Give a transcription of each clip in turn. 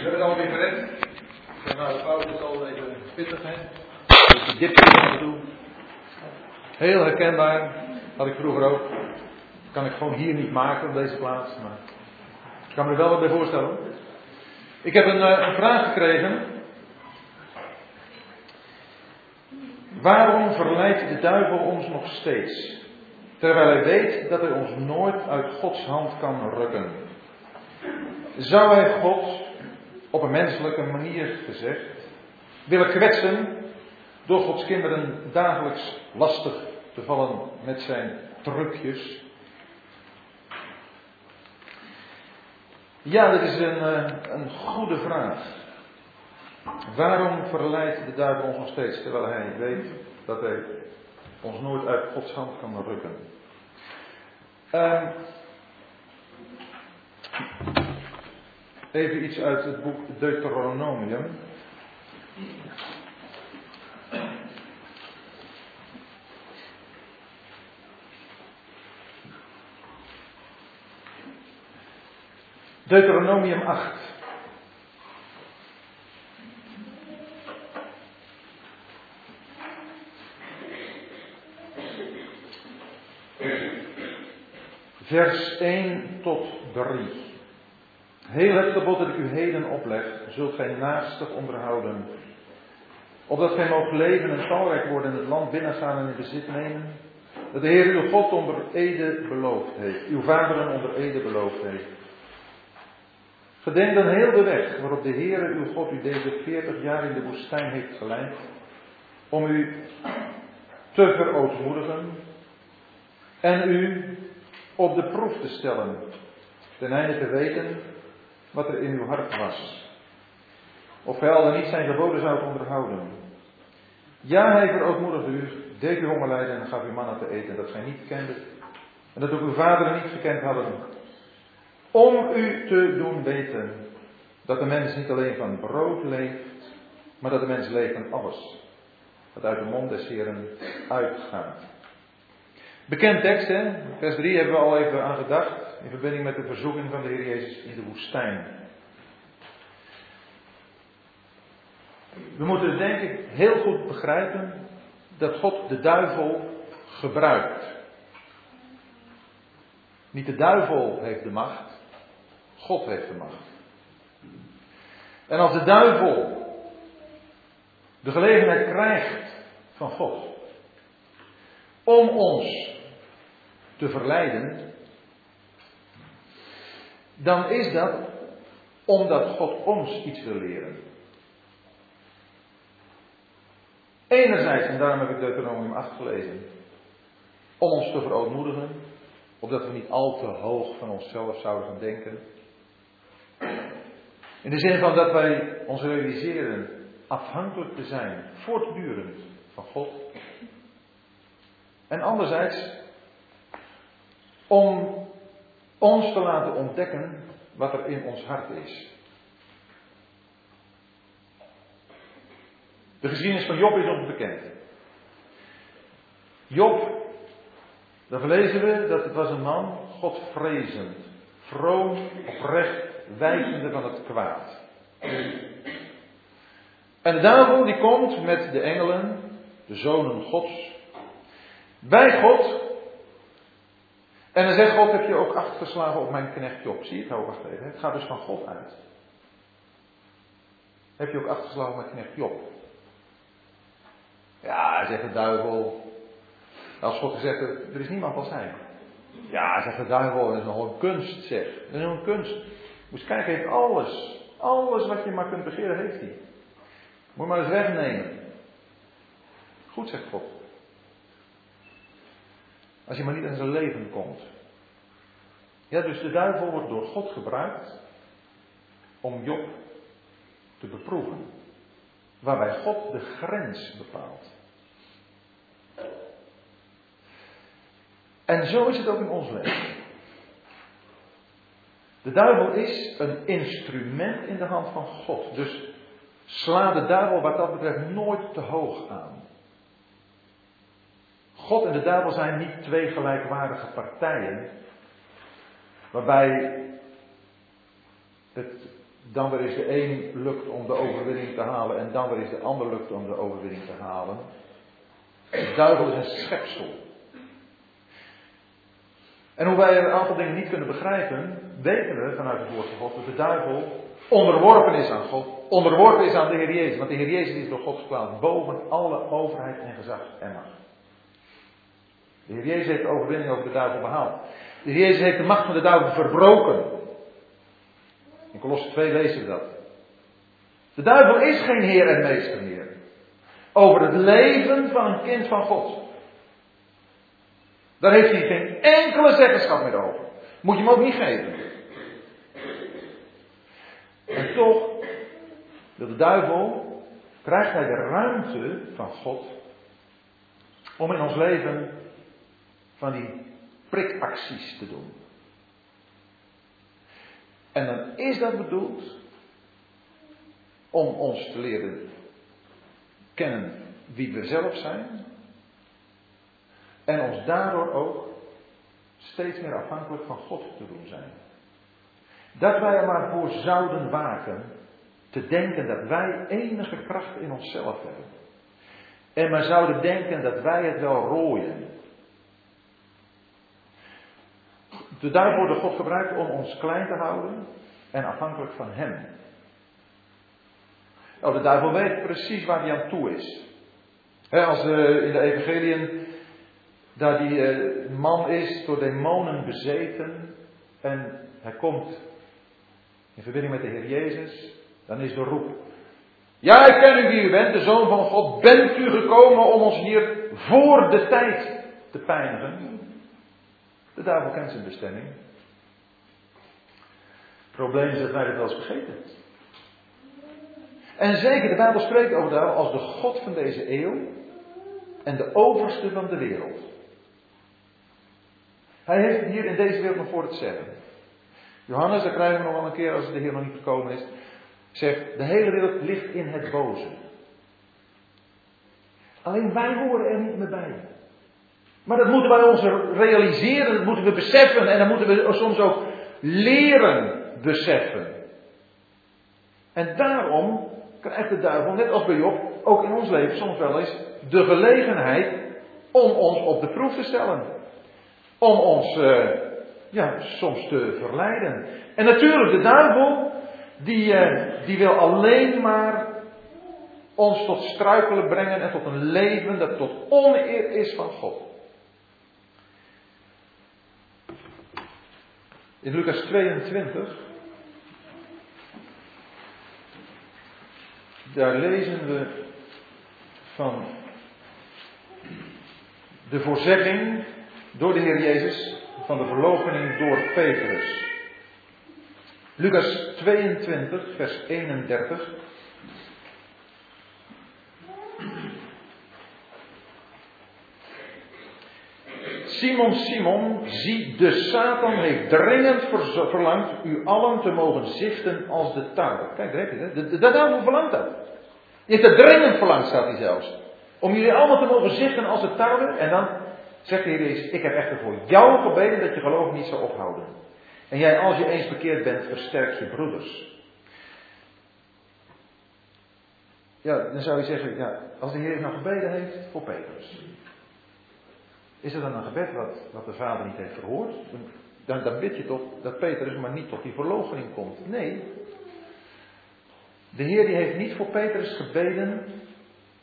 We hebben het alweer gered. Nou, de pauze is al even pittig, hè? Dus die dipje af en toe. Heel herkenbaar. Had ik vroeger ook. Kan ik gewoon hier niet maken op deze plaats. Maar ik kan me er wel wat bij voorstellen. Ik heb een, eh, een vraag gekregen. Waarom verleidt de duivel ons nog steeds? Terwijl hij weet dat hij ons nooit uit Gods hand kan rukken. Zou hij God, op een menselijke manier gezegd, willen kwetsen door Gods kinderen dagelijks lastig te vallen met zijn trucjes? Ja, dat is een, eh, een goede vraag. Waarom verleidt de duivel ons nog steeds, terwijl hij weet dat hij ons nooit uit Gods hand kan rukken? Uh, even iets uit het boek Deuteronomium. Deuteronomium 8. Vers 1 tot 3. Heel het gebod dat ik u heden opleg, zult gij naastig onderhouden. Opdat gij mogen leven en talrijk worden in het land binnengaan en in bezit nemen. Dat de Heer uw God onder Ede beloofd heeft. Uw vaderen onder Ede beloofd heeft. Gedenk dan heel de weg waarop de Heer uw God u deze veertig jaar in de woestijn heeft geleid. Om u te verootmoedigen. En u op de proef te stellen. Ten einde te weten wat er in uw hart was. Of gij al dan niet zijn geboden zou onderhouden. Ja, hij verootmoedigde u, deed u honger lijden en gaf u mannen te eten dat gij niet kende. En dat ook uw vaderen niet gekend hadden. Om u te doen weten dat de mens niet alleen van brood leeft, maar dat de mens leeft van alles. Wat uit de mond des Heren uitgaat. Bekend tekst, hè? Vers 3 hebben we al even aan gedacht. In verbinding met de verzoeking van de Heer Jezus in de woestijn. We moeten denk ik heel goed begrijpen dat God de duivel gebruikt. Niet de duivel heeft de macht, God heeft de macht. En als de duivel de gelegenheid krijgt van God om ons te verleiden, dan is dat omdat God ons iets wil leren. Enerzijds, en daarom heb ik Deuteronomium 8 gelezen, om ons te verootmoedigen, opdat we niet al te hoog van onszelf zouden gaan denken. In de zin van dat wij ons realiseren afhankelijk te zijn, voortdurend van God. En anderzijds om ons te laten ontdekken wat er in ons hart is. De geschiedenis van Job is ons bekend. Job, daar lezen we dat het was een man, Godvrezend, vroom, oprecht, wijzende van het kwaad. En de duivel die komt met de engelen, de zonen Gods, bij God en dan zegt God, heb je ook acht geslagen op mijn knecht Job. Zie je het nou, even. Het gaat dus van God uit. Heb je ook acht geslagen op mijn knecht Job. Ja, zegt de duivel. Als God gezegd heeft, er is niemand als hij. Ja, zegt de duivel, dat is nog een kunst, zeg. Dat is een kunst. Moest kijken, heeft alles. Alles wat je maar kunt begeren, heeft hij. Moet maar eens wegnemen. Goed, zegt God. Als je maar niet in zijn leven komt. Ja, dus de duivel wordt door God gebruikt om Job te beproeven. Waarbij God de grens bepaalt. En zo is het ook in ons leven. De duivel is een instrument in de hand van God. Dus sla de duivel wat dat betreft nooit te hoog aan. God en de duivel zijn niet twee gelijkwaardige partijen. Waarbij het dan weer is de een lukt om de overwinning te halen en dan weer is de ander lukt om de overwinning te halen. De duivel is een schepsel. En hoe wij een aantal dingen niet kunnen begrijpen, weten we vanuit het woord van God dat de duivel onderworpen is aan God, onderworpen is aan de Heer Jezus. Want de Heer Jezus is door God geplaatst boven alle overheid en gezag en macht. De Heer Jezus heeft de overwinning over de duivel behaald. De Heer Jezus heeft de macht van de duivel verbroken. In Colosse 2 lezen we dat. De duivel is geen Heer en Meester meer. Over het leven van een kind van God. Daar heeft hij geen enkele zeggenschap meer over. Moet je hem ook niet geven. En toch wil de duivel, krijgt hij de ruimte van God om in ons leven van die prikacties te doen. En dan is dat bedoeld om ons te leren kennen wie we zelf zijn. En ons daardoor ook steeds meer afhankelijk van God te doen zijn. Dat wij er maar voor zouden waken te denken dat wij enige kracht in onszelf hebben. En maar zouden denken dat wij het wel rooien. De duivel wordt God gebruikt om ons klein te houden en afhankelijk van Hem. Nou, de duivel weet precies waar hij aan toe is. als de, in de evangeliën daar die eh, man is door demonen bezeten en hij komt in verbinding met de Heer Jezus, dan is de roep. Ja, ik ken u wie u bent, de Zoon van God. Bent u gekomen om ons hier voor de tijd te pijnigen? De duivel kent zijn bestemming. Het probleem is dat wij het wel eens vergeten. En zeker, de Bijbel spreekt over de als de God van deze eeuw en de overste van de wereld. Hij heeft hier in deze wereld nog voor het zeggen. Johannes, daar krijgen we nog wel een keer als de Heer nog niet gekomen is, zegt: De hele wereld ligt in het boze. Alleen wij horen er niet meer bij. Maar dat moeten wij ons realiseren, dat moeten we beseffen en dat moeten we soms ook leren beseffen. En daarom krijgt de duivel, net als bij Job, ook in ons leven soms wel eens de gelegenheid om ons op de proef te stellen. Om ons uh, ja, soms te verleiden. En natuurlijk, de duivel, die, uh, die wil alleen maar ons tot struikelen brengen en tot een leven dat tot oneer is van God. In Lucas 22, daar lezen we van de voorzegging door de Heer Jezus van de verloochening door Petrus. Lucas 22, vers 31. Simon, Simon, zie, de Satan heeft dringend verlangd u allen te mogen ziften als de tarwe. Kijk, daar heb je het. De, de, de verlangt dat. Je er dringend verlangd, staat hij zelfs. Om jullie allemaal te mogen ziften als de tarwe. En dan zegt de Heer ik heb echter voor jou gebeden dat je geloof niet zou ophouden. En jij, als je eens bekeerd bent, versterk je broeders. Ja, dan zou je zeggen, ja, als de Heer nou gebeden heeft voor Petrus. Is er dan een gebed wat, de vader niet heeft verhoord? Dan, dan bid je toch dat Petrus maar niet tot die verloochening komt. Nee. De Heer die heeft niet voor Petrus gebeden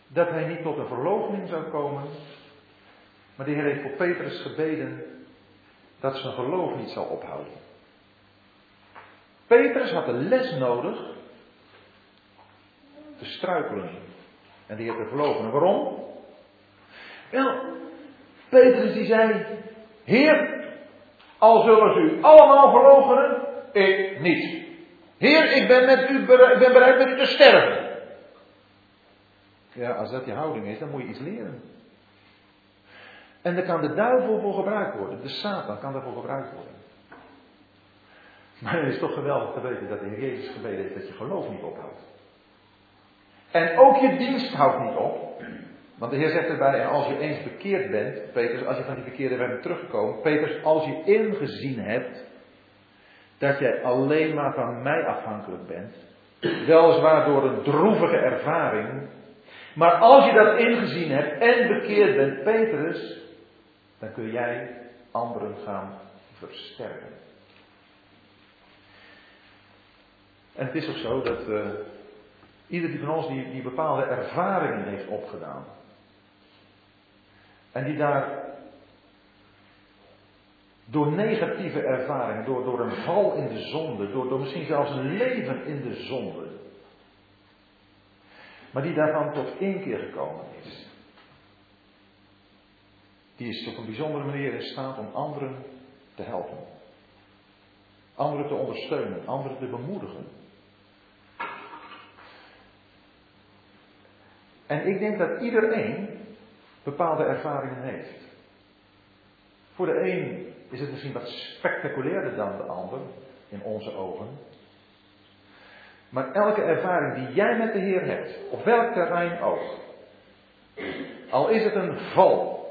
dat hij niet tot een verloochening zou komen. Maar de Heer heeft voor Petrus gebeden dat zijn geloof niet zou ophouden. Petrus had een les nodig te struikelen en de Heer te verloochenen. Waarom? Wel, Petrus die zei, Heer, al zullen ze u allemaal verloochenen, ik niet. Heer, ik ben, met u bereid, ben bereid met u te sterven. Ja, als dat je houding is, dan moet je iets leren. En daar kan de duivel voor gebruikt worden. De Satan kan daarvoor gebruikt worden. Maar het is toch geweldig te weten dat de Jezus gebeden heeft dat je geloof niet ophoudt. En ook je dienst houdt niet op. Want de Heer zegt erbij, en als je eens bekeerd bent, Peters, als je van die verkeerde weg bent teruggekomen, Peters, als je ingezien hebt dat jij alleen maar van mij afhankelijk bent. Weliswaar door een droevige ervaring. Maar als je dat ingezien hebt en bekeerd bent, Petrus, dan kun jij anderen gaan versterken. En het is ook zo dat uh, ieder die van ons die, die bepaalde ervaringen heeft opgedaan. En die daar door negatieve ervaringen, door, door een val in de zonde, door, door misschien zelfs een leven in de zonde. Maar die daarvan tot één keer gekomen is. Die is op een bijzondere manier in staat om anderen te helpen. Anderen te ondersteunen, anderen te bemoedigen. En ik denk dat iedereen bepaalde ervaringen heeft. Voor de een is het misschien wat spectaculairder dan de ander, in onze ogen. Maar elke ervaring die jij met de Heer hebt, op welk terrein ook, al is het een val,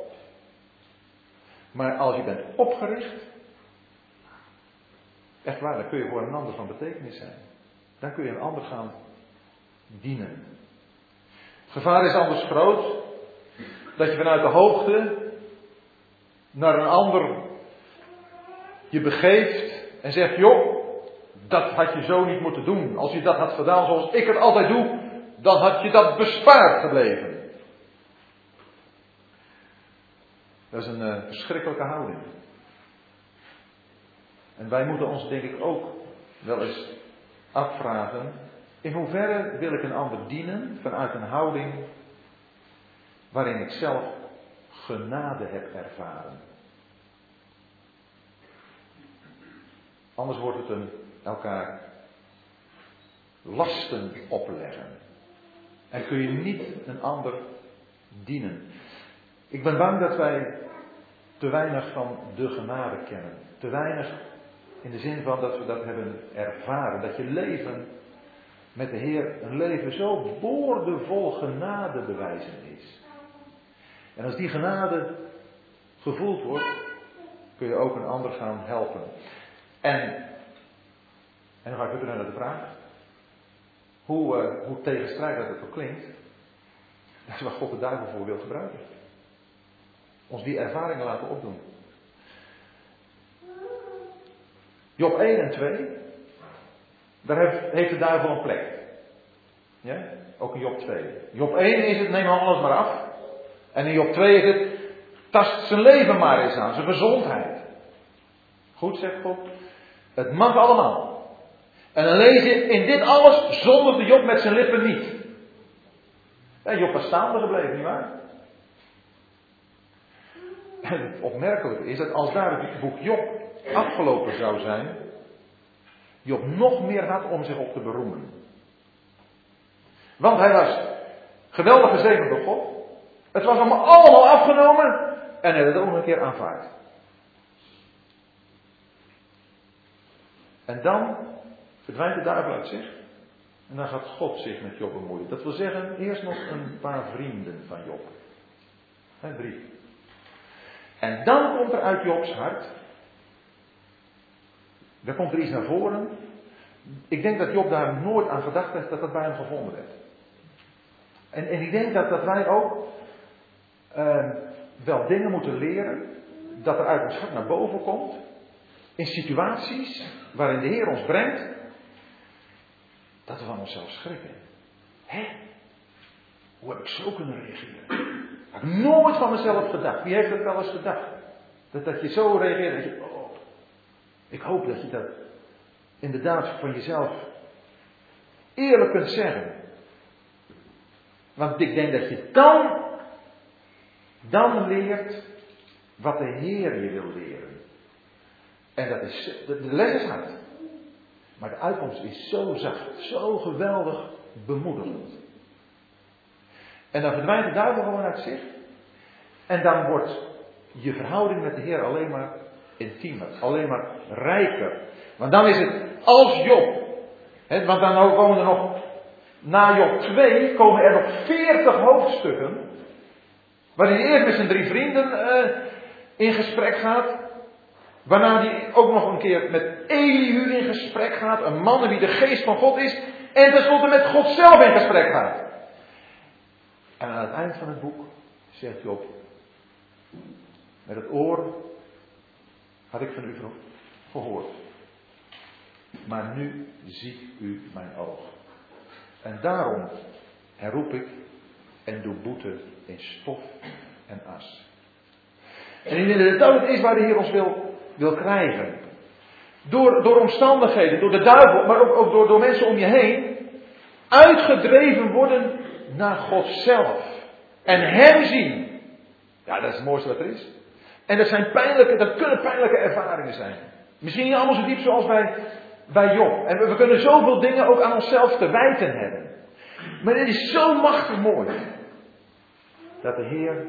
maar als je bent opgericht, echt waar, dan kun je voor een ander van betekenis zijn. Dan kun je een ander gaan dienen. Het gevaar is anders groot dat je vanuit de hoogte naar een ander je begeeft en zegt, joh, dat had je zo niet moeten doen. Als je dat had gedaan zoals ik het altijd doe, dan had je dat bespaard gebleven. Dat is een uh, verschrikkelijke houding. En wij moeten ons denk ik ook wel eens afvragen, in hoeverre wil ik een ander dienen vanuit een houding waarin ik zelf genade heb ervaren. Anders wordt het een elkaar lasten opleggen. En kun je niet een ander dienen. Ik ben bang dat wij te weinig van de genade kennen. Te weinig in de zin van dat we dat hebben ervaren. Dat je leven met de Heer een leven zo boordevol genade bewijzen is. En als die genade gevoeld wordt, kun je ook een ander gaan helpen. En, en dan ga ik weer naar de vraag. Hoe, uh, hoe tegenstrijdig dat ook klinkt. Dat is waar God de duivel voor wil gebruiken. Ons die ervaringen laten opdoen. Job 1 en 2. Daar heeft, heeft de duivel een plek. Ja? Ook in Job 2. Job 1 is het, neem alles maar af. En in Job 2 is het, tast zijn leven maar eens aan, zijn gezondheid. Goed, zegt God. Het mag allemaal. En dan lees je, in dit alles zonder de Job met zijn lippen niet. En Job was staande gebleven, nietwaar? En het opmerkelijke is dat als daar het boek Job afgelopen zou zijn, Job nog meer had om zich op te beroemen. Want hij was geweldig gezegend door God. Het was hem allemaal afgenomen en hij het ook nog een keer aanvaard. En dan verdwijnt de duivel uit zich. En dan gaat God zich met Job bemoeien. Dat wil zeggen, eerst nog een paar vrienden van Job. Drie. En dan komt er uit Jobs hart. Daar komt er iets naar voren. Ik denk dat Job daar nooit aan gedacht heeft dat dat bij hem gevonden werd. En, en ik denk dat, dat wij ook uh, wel dingen moeten leren. Dat er uit ons hart naar boven komt. In situaties waarin de Heer ons brengt. Dat we van onszelf schrikken. Hé? Hoe heb ik zo kunnen reageren? Had ik nooit van mezelf gedacht. Wie heeft dat wel eens gedacht? Dat, dat je zo reageert. Dat je, oh, ik hoop dat je dat inderdaad van jezelf eerlijk kunt zeggen. Want ik denk dat je dan, dan leert wat de Heer je wil leren. En dat is, de, les is hard. Maar de uitkomst is zo zacht, zo geweldig bemoedigend. En dan verdwijnt de duivel gewoon uit zich. En dan wordt je verhouding met de Heer alleen maar intiemer, alleen maar rijker. Want dan is het als Job. Want dan komen er nog, na Job 2 komen er nog 40 hoofdstukken. Waarin hij eerst met zijn drie vrienden uh, in gesprek gaat. Waarna hij ook nog een keer met Elihu in gesprek gaat. Een man wie de geest van God is. En tenslotte met God zelf in gesprek gaat. En aan het eind van het boek zegt Job. Met het oor had ik van u gehoord. Maar nu ziet u mijn oog. En daarom herroep ik en doe boete in stof en as. En ik denk dat is waar de Heer ons wil, wil krijgen. Door, door omstandigheden, door de duivel, maar ook, ook door, door mensen om je heen. Uitgedreven worden naar God zelf. En Hem zien. Ja, dat is het mooiste wat er is. En dat zijn pijnlijke, dat kunnen pijnlijke ervaringen zijn. Misschien niet allemaal zo diep zoals bij, bij Job. En we, we kunnen zoveel dingen ook aan onszelf te wijten hebben. Maar dit is zo machtig mooi. Dat de Heer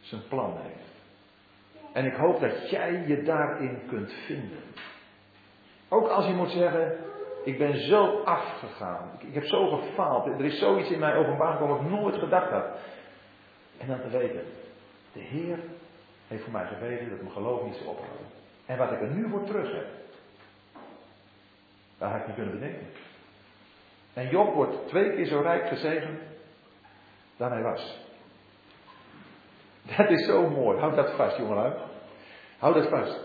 zijn plan heeft. En ik hoop dat jij je daarin kunt vinden. Ook als je moet zeggen, ik ben zo afgegaan. Ik, heb zo gefaald. Er is zoiets in mij openbaar gekomen wat ik nooit gedacht had. En dan te weten, de Heer heeft voor mij gebeden dat mijn geloof niet zou ophouden. En wat ik er nu voor terug heb, dat had ik niet kunnen bedenken. En Job wordt twee keer zo rijk gezegend dan hij was. Dat is zo mooi. Houd dat vast, jongelui. Houd dat vast.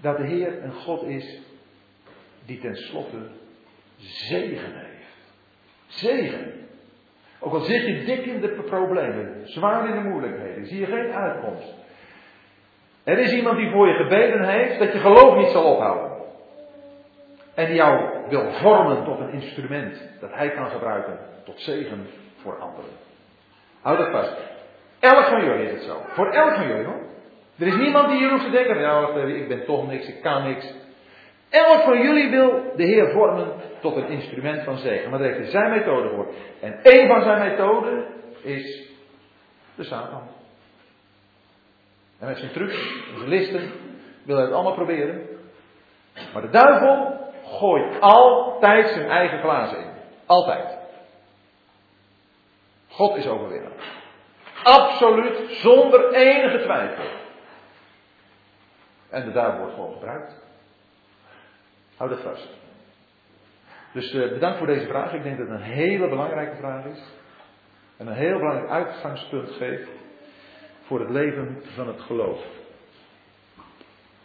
Dat de Heer een God is die tenslotte zegen heeft. Zegen. Ook al zit je dik in de problemen, zwaar in de moeilijkheden, zie je geen uitkomst. Er is iemand die voor je gebeden heeft dat je geloof niet zal ophouden. En die jou wil vormen tot een instrument dat hij kan gebruiken tot zegen voor anderen. Houd dat vast. Elk van jullie is het zo. Voor elk van jullie hoor. Er is niemand die hier hoeft te denken, nou ik ben toch niks, ik kan niks. Elk van jullie wil de Heer vormen tot een instrument van zegen. Maar daar heeft zijn methode voor. En één van zijn methoden is de Satan. En met zijn trucs zijn listen wil hij het allemaal proberen. Maar de duivel gooit altijd zijn eigen glazen in. Altijd. God is overwinnaar. Absoluut, zonder enige twijfel. En de duivel wordt gewoon gebruikt. Houd dat vast. Dus uh, bedankt voor deze vraag. Ik denk dat het een hele belangrijke vraag is. En een heel belangrijk uitgangspunt geeft voor het leven van het geloof.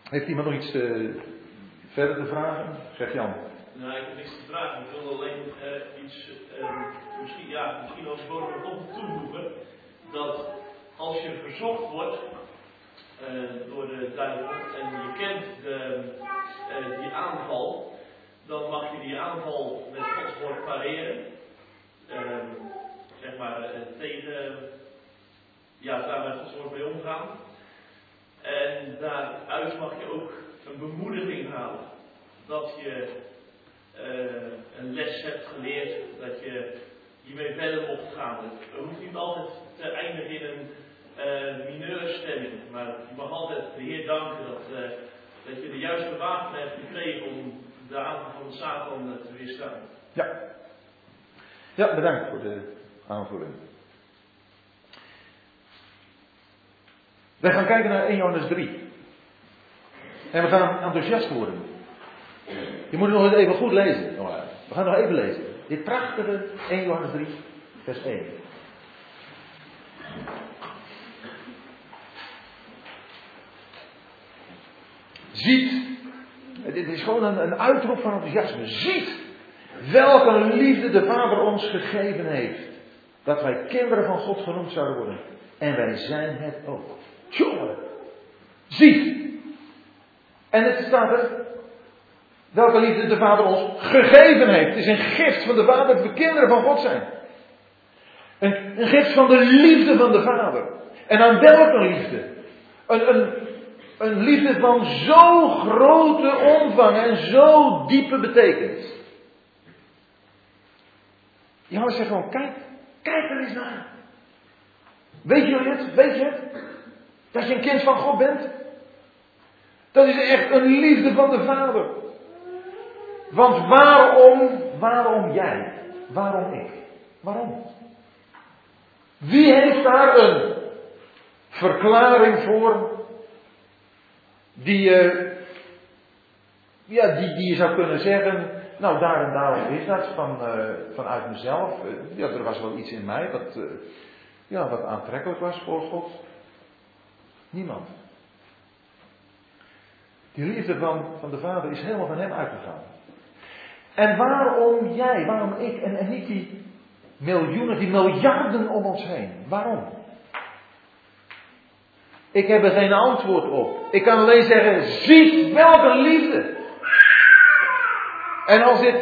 Heeft iemand nog iets uh, verder te vragen? Zeg Jan. Nou, ik heb niks te vragen. Ik wil alleen uh, iets, misschien, ja, misschien als bovenop toevoegen. Dat als je verzocht wordt door de duivel en je kent de, die aanval, dan mag je die aanval met Gods woord pareren. Ehm, zeg maar tegen ja, daar met Gods woord mee omgaan. En daaruit mag je ook een bemoediging halen. Dat je een les hebt geleerd, dat je hiermee verder mocht gaan. Het hoeft niet altijd te eindigen in een uh, mineurstemming, maar je mag altijd de Heer danken dat, uh, dat je de juiste wapen hebt gekregen om de aanval van de Satan te weerstaan. Ja. Ja, bedankt voor de aanvulling. Wij gaan kijken naar 1 Johannes 3. En we gaan enthousiast worden. Je moet het nog even goed lezen. We gaan nog even lezen. Dit prachtige 1 Johannes 3, vers 1. Ziet, dit is gewoon een, uitroep van enthousiasme. Ziet welke liefde de Vader ons gegeven heeft. Dat wij kinderen van God genoemd zouden worden. En wij zijn het ook. Jongen. Ziet. En het staat er. Welke liefde de Vader ons gegeven heeft. Het is een gift van de Vader dat we kinderen van God zijn. Een, een gift van de liefde van de Vader. En aan welke liefde? Een, een, een liefde van zo grote omvang en zo diepe betekenis. Johannes zegt gewoon, kijk, kijk er eens naar. Weet je het? Weet je het? Dat je een kind van God bent. Dat is echt een liefde van de Vader. Want waarom, waarom jij? Waarom ik? Waarom? Wie heeft daar een verklaring voor? Die, uh, ja, die, die je zou kunnen zeggen, nou daar en daarom is dat van, uh, vanuit mezelf. Uh, ja, er was wel iets in mij wat, ja, wat aantrekkelijk was voor God. Niemand. Die liefde van, van de Vader is helemaal van hem uitgegaan. En waarom jij, waarom ik en, en niet die miljoenen, die miljarden om ons heen? Waarom? Ik heb er geen antwoord op. Ik kan alleen zeggen, zie welke liefde. En als dit,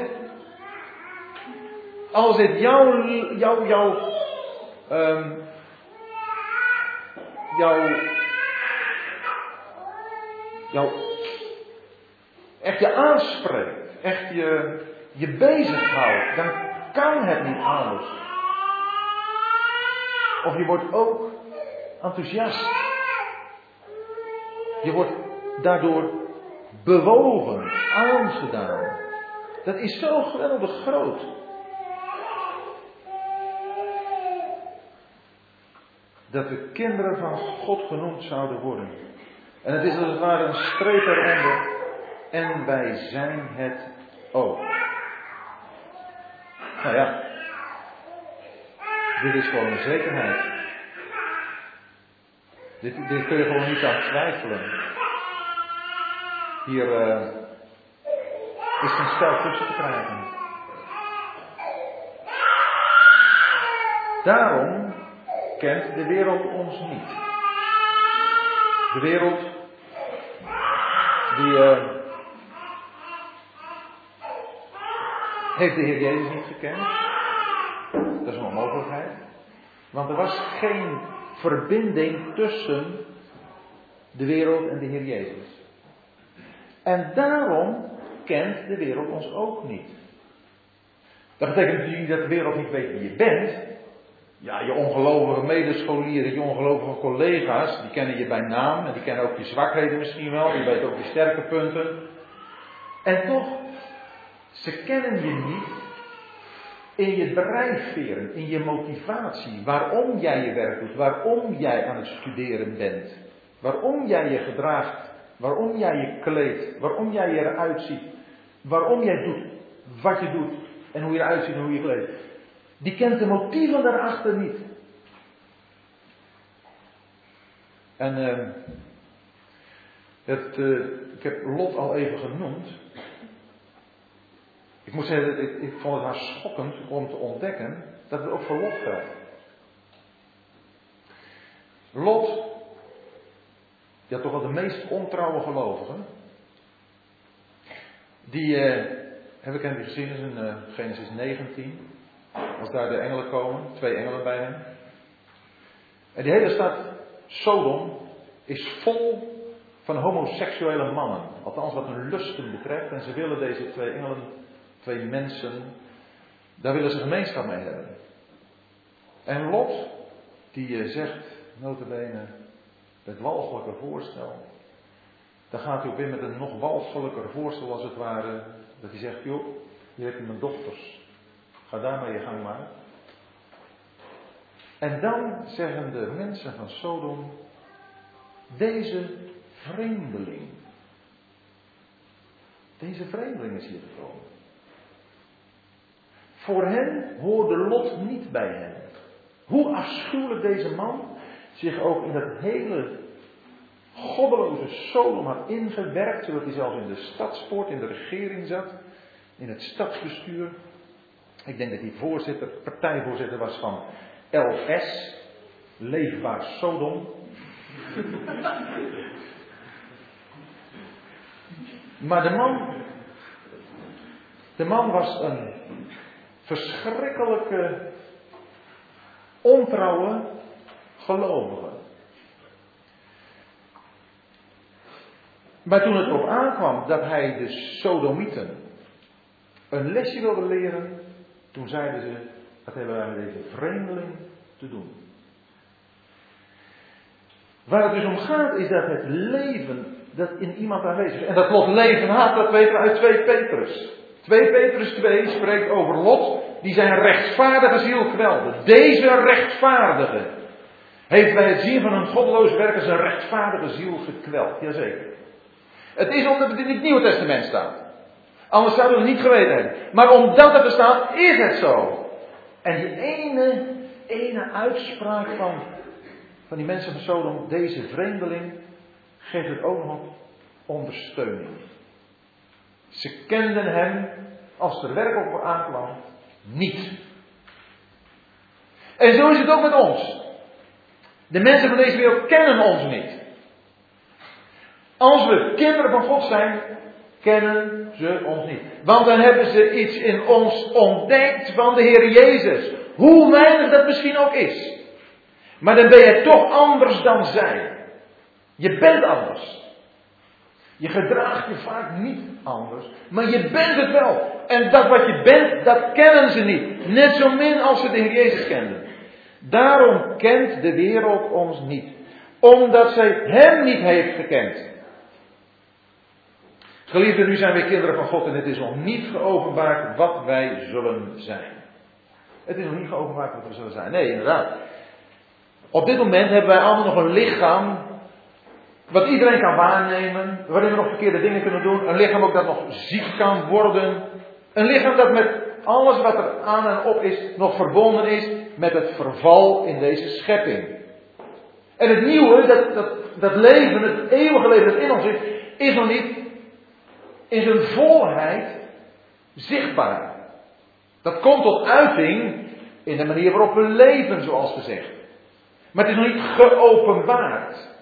als dit jouw, jouw, jouw, jouw, jouw, echt je aanspreekt, echt je, je bezighoudt, dan kan het niet anders. Of je wordt ook enthousiast. Je wordt daardoor bewogen, aangedaan. Dat is zo geweldig groot. Dat we kinderen van God genoemd zouden worden. En het is als het ware een streep eronder. En wij zijn het ook. Nou ja, dit is gewoon een zekerheid. Dit, kun je gewoon niet aan twijfelen. Hier uh, is een stel tussen te krijgen. Daarom kent de wereld ons niet. De wereld die uh, heeft de Heer Jezus niet gekend. Dat is een onmogelijkheid. Want er was geen verbinding tussen de wereld en de Heer Jezus. En daarom kent de wereld ons ook niet. Dat betekent natuurlijk niet dat de wereld niet weet wie je bent. Ja, je ongelovige medescholieren, je ongelovige collega's, die kennen je bij naam en die kennen ook je zwakheden misschien wel, die weten ook je sterke punten. En toch, ze kennen je niet in je drijfveren, in je motivatie, waarom jij je werk doet, waarom jij aan het studeren bent, waarom jij je gedraagt, waarom jij je kleedt, waarom jij eruit ziet, waarom jij doet wat je doet en hoe je eruit ziet en hoe je kleedt. Die kent de motieven daarachter niet. En uh, het, uh, ik heb Lot al even genoemd. Ik moet zeggen, ik, vond het haar schokkend om te ontdekken dat het ook voor Lot geldt. Lot, ja toch wel de meest ontrouwe gelovigen, die uh, heb ik hem gezien in uh, Genesis 19. Als daar de engelen komen, twee engelen bij hem. En die hele stad Sodom is vol van homoseksuele mannen. Althans wat hun lusten betreft. En ze willen deze twee engelen, twee mensen, daar willen ze gemeenschap mee hebben. En Lot, die eh, zegt, notabene, het walgelijke voorstel. Dan gaat hij ook weer met een nog walgelijker voorstel als het ware. Dat hij zegt, joh, hier heb je mijn dochters. Ga daarmee je gang maar. En dan zeggen de mensen van Sodom, deze vreemdeling, deze vreemdeling is hier gekomen. Voor hen hoorde Lot niet bij hen. Hoe afschuwelijk deze man zich ook in dat hele goddeloze Sodom had ingewerkt, zodat hij zelfs in de stadspoort, in de regering zat, in het stadsbestuur. Ik denk dat hij voorzitter, partijvoorzitter was van LS, Leefbaar Sodom. maar de man, de man was een verschrikkelijke, ontrouwe gelovige. Maar toen het erop aankwam dat hij de Sodomieten een lesje wilde leren, toen zeiden ze, wat hebben wij met deze vreemdeling te doen? Waar het dus om gaat is dat het leven dat in iemand aanwezig is. En dat Lot leven had, dat weten we uit 2 Petrus. 2 Petrus 2 spreekt over Lot die zijn rechtvaardige ziel kwelde. Deze rechtvaardige heeft bij het zien van een goddeloos werker zijn rechtvaardige ziel gekweld. Jazeker. Het is omdat het in het Nieuwe Testament staat. Anders zouden we het niet geweten hebben. Maar omdat het er staat, is het zo. En die ene, ene uitspraak van, van die mensen van Sodom, deze vreemdeling, geeft het ook nog ondersteuning. Ze kenden hem, als er werk op aankwam, niet. En zo is het ook met ons. De mensen van deze wereld kennen ons niet. Als we kinderen van God zijn, kennen ze ons niet. Want dan hebben ze iets in ons ontdekt van de Heer Jezus. Hoe weinig dat misschien ook is. Maar dan ben je toch anders dan zij. Je bent anders. Je gedraagt je vaak niet anders, maar je bent het wel. En dat wat je bent, dat kennen ze niet. Net zo min als ze de Heer Jezus kenden. Daarom kent de wereld ons niet. Omdat zij Hem niet heeft gekend. Geliefden, nu zijn wij kinderen van God en het is nog niet geopenbaard wat wij zullen zijn. Het is nog niet geopenbaard wat we zullen zijn. Nee, inderdaad. Op dit moment hebben wij allemaal nog een lichaam. Wat iedereen kan waarnemen. Waarin we nog verkeerde dingen kunnen doen. Een lichaam ook dat nog ziek kan worden. Een lichaam dat met alles wat er aan en op is nog verbonden is met het verval in deze schepping. En het nieuwe, dat, dat, dat leven, het eeuwige leven dat in ons is, is nog niet in zijn volheid zichtbaar. Dat komt tot uiting in de manier waarop we leven, zoals gezegd. Maar het is nog niet geopenbaard.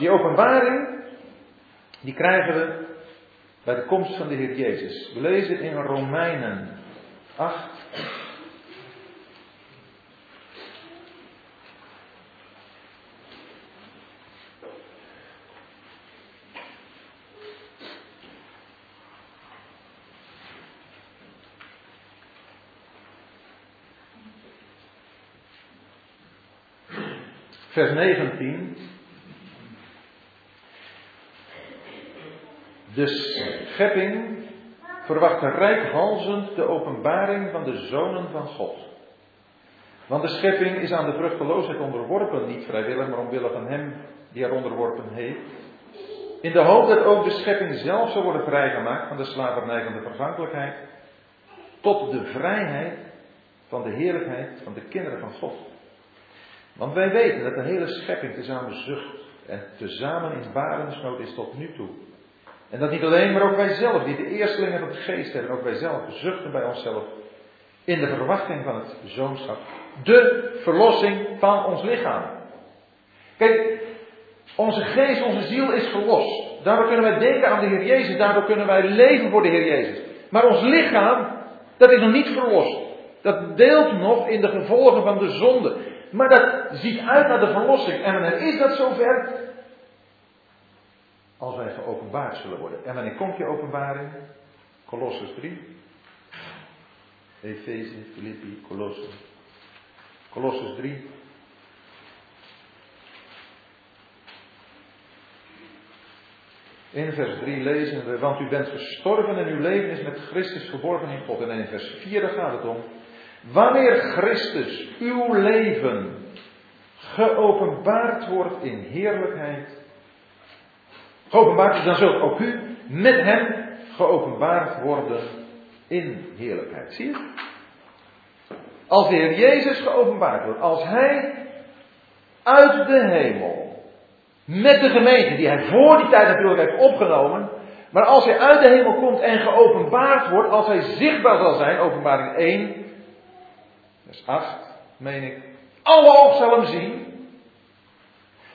Die openbaring, die krijgen we bij de komst van de Heer Jezus. We lezen in Romeinen 8. vers 19. De schepping verwacht rijkhalzend de openbaring van de zonen van God. Want de schepping is aan de vruchteloosheid onderworpen, niet vrijwillig, maar omwille van hem die er onderworpen heeft. In de hoop dat ook de schepping zelf zal worden vrijgemaakt van de slavernij van de vergankelijkheid, tot de vrijheid van de heerlijkheid van de kinderen van God. Want wij weten dat de hele schepping tezamen zucht en tezamen in barensnood is tot nu toe. En dat niet alleen, maar ook wij zelf, die de eerstelingen van het geest hebben, ook wij zelf zuchten bij onszelf in de verwachting van het zoonschap. De verlossing van ons lichaam. Kijk, onze geest, onze ziel is verlost. Daardoor kunnen wij denken aan de Heer Jezus, daardoor kunnen wij leven voor de Heer Jezus. Maar ons lichaam, dat is nog niet verlost. Dat deelt nog in de gevolgen van de zonde. Maar dat ziet uit naar de verlossing. En wanneer is dat zover? Als wij geopenbaard zullen worden. En wanneer komt je openbaring? Colossus 3. Efeze, Filippi, Colossus. Colossus 3. In vers 3 lezen we, want u bent gestorven en uw leven is met Christus geborgen in God. En in vers 4 gaat het om, Wanneer Christus uw leven geopenbaard wordt in heerlijkheid, geopenbaard is, dan zult ook u met hem geopenbaard worden in heerlijkheid. Zie je? Als de Heer Jezus geopenbaard wordt, als Hij uit de hemel, met de gemeente die Hij voor die tijd natuurlijk heeft opgenomen, maar als Hij uit de hemel komt en geopenbaard wordt, als Hij zichtbaar zal zijn, openbaring 1, vers 8, meen ik, alle oog zal hem zien,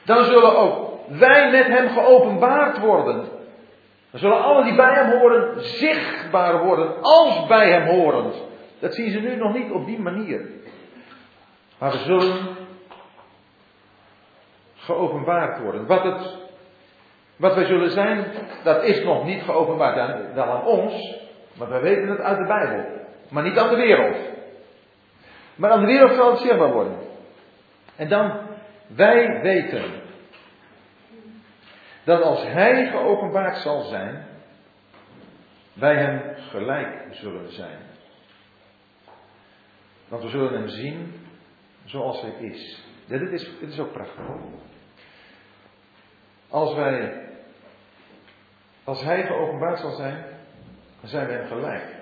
dan zullen ook wij met hem geopenbaard worden. Dan zullen alle die bij hem horen zichtbaar worden als bij hem horend. Dat zien ze nu nog niet op die manier. Maar we zullen geopenbaard worden. Wat, het, wat wij zullen zijn, dat is nog niet geopenbaard. Wel aan ons, maar wij weten het uit de Bijbel. Maar niet aan de wereld. Maar aan de wereld zal het zichtbaar worden. En dan, wij weten dat als Hij geopenbaard zal zijn, wij Hem gelijk zullen zijn. Want we zullen Hem zien zoals Hij is. dit, is is ook prachtig. Als wij Als Hij geopenbaard zal zijn, dan zijn we Hem gelijk.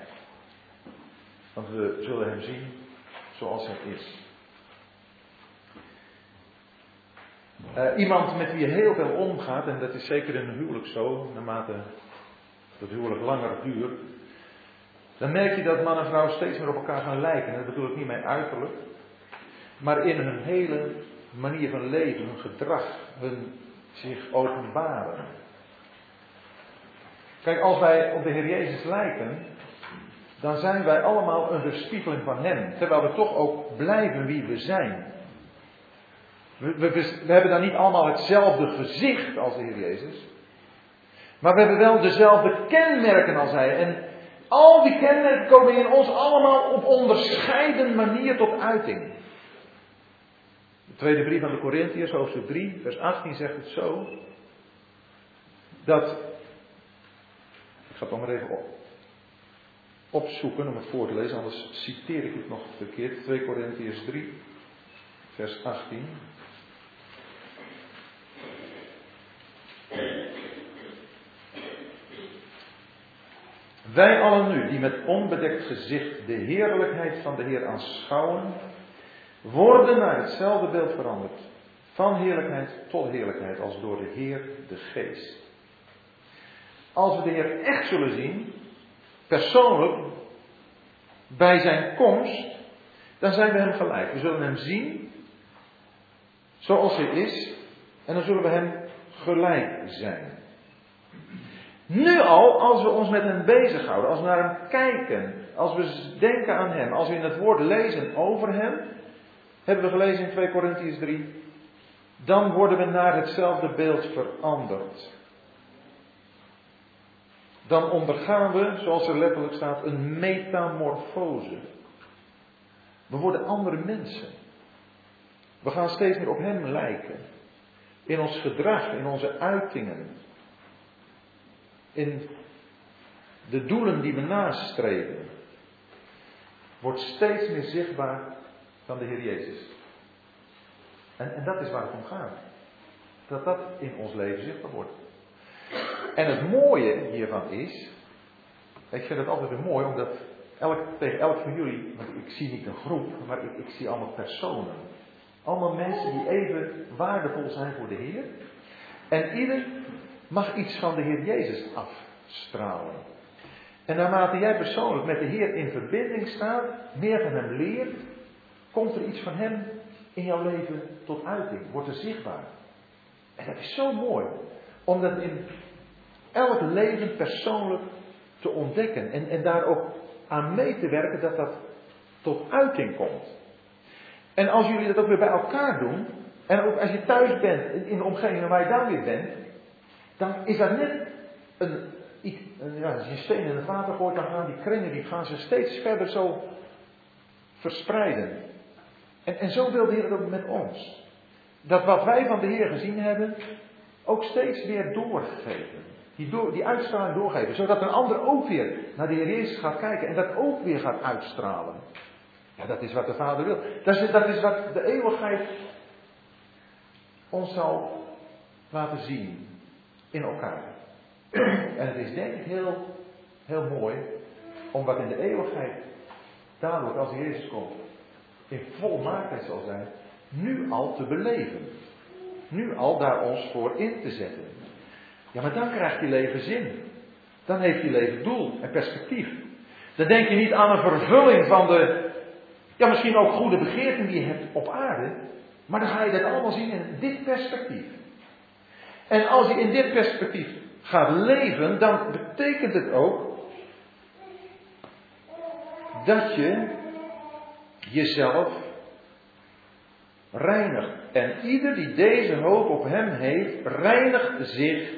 Want we zullen Hem zien zoals Hij is. Uh, iemand met wie je heel veel omgaat, en dat is zeker in een huwelijk zo, naarmate het huwelijk langer duurt, dan merk je dat man en vrouw steeds meer op elkaar gaan lijken. En dat bedoel ik niet mijn uiterlijk, maar in hun hele manier van leven, hun gedrag, hun zich openbaren. Kijk, als wij op de Heer Jezus lijken, dan zijn wij allemaal een weerspiegeling van Hem, terwijl we toch ook blijven wie we zijn. We, we, hebben dan niet allemaal hetzelfde gezicht als de Heer Jezus, maar we hebben wel dezelfde kenmerken als Hij. En al die kenmerken komen in ons allemaal op onderscheiden manier tot uiting. De tweede brief aan de Corinthiërs, hoofdstuk 3, vers 18 zegt het zo. Dat, ik ga het dan maar even op, opzoeken om het voor te lezen, anders citeer ik het nog verkeerd. 2 Corinthiërs 3, vers 18. Wij allen nu, die met onbedekt gezicht de heerlijkheid van de Heer aanschouwen, worden naar hetzelfde beeld veranderd. Van heerlijkheid tot heerlijkheid, als door de Heer de Geest. Als we de Heer echt zullen zien, persoonlijk, bij zijn komst, dan zijn we hem gelijk. We zullen hem zien zoals hij is, en dan zullen we hem gelijk zijn. Nu al, als we ons met hem bezighouden, als we naar hem kijken, als we denken aan hem, als we in het woord lezen over hem, hebben we gelezen in 2 Korintiërs 3, dan worden we naar hetzelfde beeld veranderd. Dan ondergaan we, zoals er letterlijk staat, een metamorfose. We worden andere mensen. We gaan steeds meer op Hem lijken. In ons gedrag, in onze uitingen. In de doelen die we nastreven. Wordt steeds meer zichtbaar van de Heer Jezus. En, en dat is waar het om gaat. Dat dat in ons leven zichtbaar wordt. En het mooie hiervan is, ik vind het altijd weer mooi, omdat tegen elk van jullie, want ik zie niet een groep, maar ik zie allemaal personen. Allemaal mensen die even waardevol zijn voor de Heer. En ieder mag iets van de Heer Jezus afstralen. En naarmate jij persoonlijk met de Heer in verbinding staat, meer van Hem leert, komt er iets van Hem in jouw leven tot uiting, wordt er zichtbaar. En dat is zo mooi, om dat in elk leven persoonlijk te ontdekken en, en daar ook aan mee te werken dat dat tot uiting komt. En als jullie dat ook weer bij elkaar doen, en ook als je thuis bent in de omgeving waar je daar weer bent, dan is dat net een, een ja, als je steen in het water gooit, dan gaan die kringen die gaan ze steeds verder zo verspreiden. En, en zo wil de Heer het ook met ons. Dat wat wij van de Heer gezien hebben, ook steeds weer doorgeven. Die, die uitstraling doorgeven. Zodat een ander ook weer naar de Heer Jezus gaat kijken en dat ook weer gaat uitstralen. Dat is wat de Vader wil. Dat is, dat is wat de eeuwigheid ons zal laten zien in elkaar. En het is denk ik heel, heel mooi om wat in de eeuwigheid dadelijk als Jezus komt in volmaaktheid zal zijn, nu al te beleven. Nu al daar ons voor in te zetten. Ja, maar dan krijgt je leven zin. Dan heeft je leven doel en perspectief. Dan denk je niet aan een vervulling van de, misschien ook goede begeerten die je hebt op aarde. Maar dan ga je dat allemaal zien in dit perspectief. En als je in dit perspectief gaat leven, dan betekent het ook dat je jezelf reinigt. En ieder die deze hoop op hem heeft, reinigt zich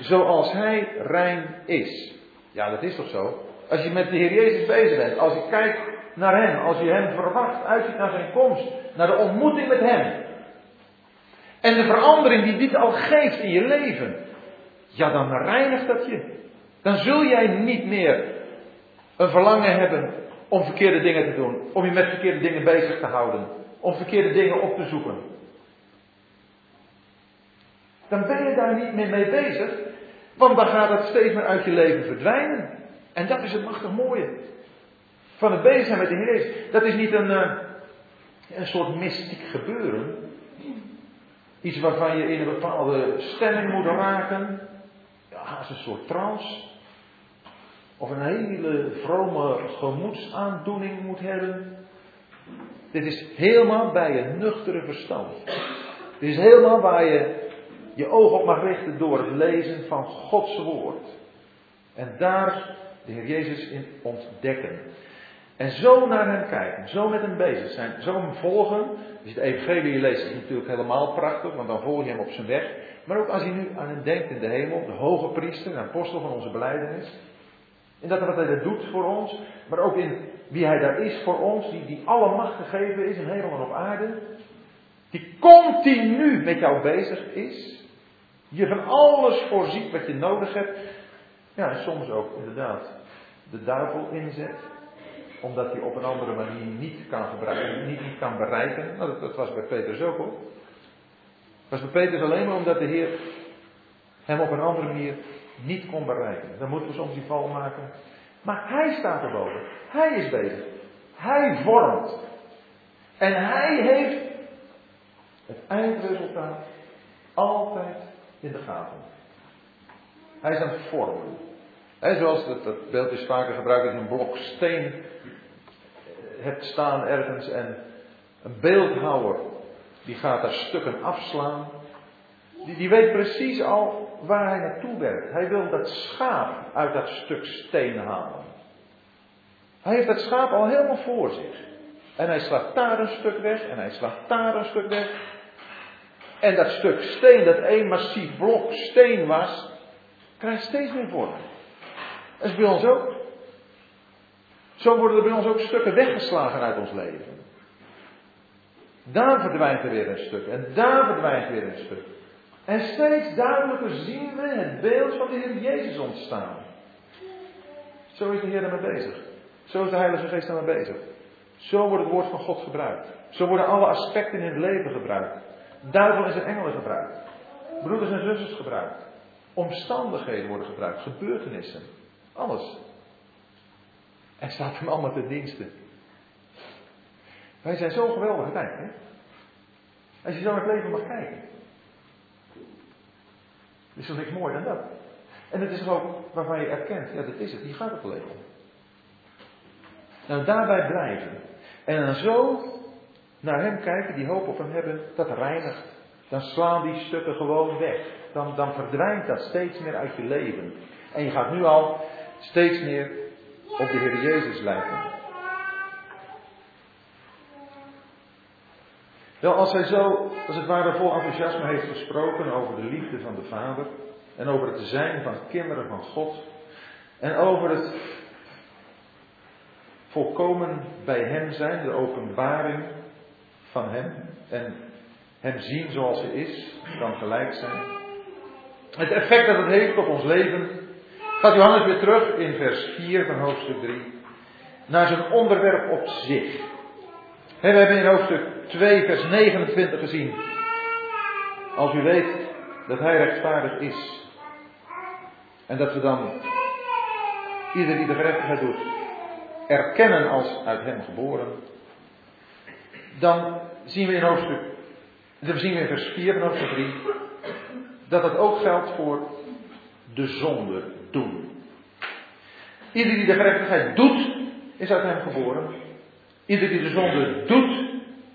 zoals hij rein is. Ja, dat is toch zo? Als je met de Heer Jezus bezig bent, als je kijkt naar Hem, als je Hem verwacht, uitziet naar Zijn komst, naar de ontmoeting met Hem. En de verandering die dit al geeft in je leven, ja, dan reinigt dat je. Dan zul jij niet meer een verlangen hebben om verkeerde dingen te doen, om je met verkeerde dingen bezig te houden, om verkeerde dingen op te zoeken. Dan ben je daar niet meer mee bezig, Want dan gaat het steeds meer uit je leven verdwijnen. En dat is het machtig mooie. Van het bezig zijn met de Heer Jezus. Dat is niet een, uh, een soort mystiek gebeuren. Iets waarvan je in een bepaalde stemming moet raken. Ja, een soort trance. Of een hele vrome gemoedsaandoening moet hebben. Dit is helemaal bij je nuchtere verstand. Dit is helemaal waar je je oog op mag richten door het lezen van Gods woord. En daar de Heer Jezus in ontdekken. En zo naar hem kijken, zo met hem bezig zijn, zo hem volgen. Je het evangelie leest, is natuurlijk helemaal prachtig, want dan volg je hem op zijn weg. Maar ook als hij nu aan hem denkt in de hemel, de hoge priester, de apostel van onze beleidenis. In dat wat hij dat doet voor ons, maar ook in wie hij daar is voor ons, die, die alle macht gegeven is in hemel en op aarde. Die continu met jou bezig is. Je van alles voorziet wat je nodig hebt. Ja, en soms ook inderdaad de duivel inzet. Omdat hij op een andere manier niet kan gebruiken, niet, kan bereiken. Nou, dat, was bij Petrus ook hoor. Was bij Petrus alleen maar omdat de Heer hem op een andere manier niet kon bereiken. Dan moeten we soms die val maken. Maar hij staat erboven. Hij is bezig. Hij vormt. En hij heeft het eindresultaat altijd in de gaten. Hij is aan het vormen. He, zoals dat, dat beeld is vaker gebruikt, je een blok steen hebt staan ergens en een beeldhouwer die gaat daar stukken afslaan. Die, die weet precies al waar hij naartoe werkt. Hij wil dat schaap uit dat stuk steen halen. Hij heeft dat schaap al helemaal voor zich. En hij slaat daar een stuk weg en hij slaat daar een stuk weg. En dat stuk steen, dat één massief blok steen was, krijgt steeds meer vorm. Dat is bij ons ook. Zo worden er bij ons ook stukken weggeslagen uit ons leven. Daar verdwijnt er weer een stuk. En daar verdwijnt weer een stuk. En steeds duidelijker zien we het beeld van de Heer Jezus ontstaan. Zo is de Heer ermee bezig. Zo is de Heilige Geest ermee bezig. Zo wordt het woord van God gebruikt. Zo worden alle aspecten in het leven gebruikt. Duivel en zijn engelen gebruikt. Broeders en zusters gebruikt. Omstandigheden worden gebruikt. Gebeurtenissen. Alles. En staat hem allemaal ten dienste. Wij zijn zo geweldig tijd, hè? Als je zo naar het leven mag kijken. Is er niks mooier dan dat? En het is ook waarvan je erkent, ja, dat is het, hier gaat het om. Nou, daarbij blijven. En dan zo naar hem kijken, die hoop op hem hebben, dat reinigt. Dan slaan die stukken gewoon weg. Dan, dan verdwijnt dat steeds meer uit je leven. En je gaat nu al steeds meer op de Heer Jezus lijken. Wel, als hij zo, als het ware vol enthousiasme heeft gesproken over de liefde van de Vader en over het zijn van kinderen van God en over het volkomen bij Hem zijn, de openbaring van Hem en Hem zien zoals Hij is, kan gelijk zijn. Het effect dat het heeft op ons leven, gaat Johannes weer terug in vers 4 van hoofdstuk 3 naar zijn onderwerp op zich. we hebben in hoofdstuk 2, vers 29 gezien. Als u weet dat Hij rechtvaardig is. En dat we dan ieder die de gerechtigheid doet, erkennen als uit Hem geboren dan zien we in hoofdstuk, dan zien we in vers 4 van hoofdstuk 3, dat het ook geldt voor de zonde doen. Ieder die de gerechtigheid doet, is uit hem geboren. Ieder die de zonde doet,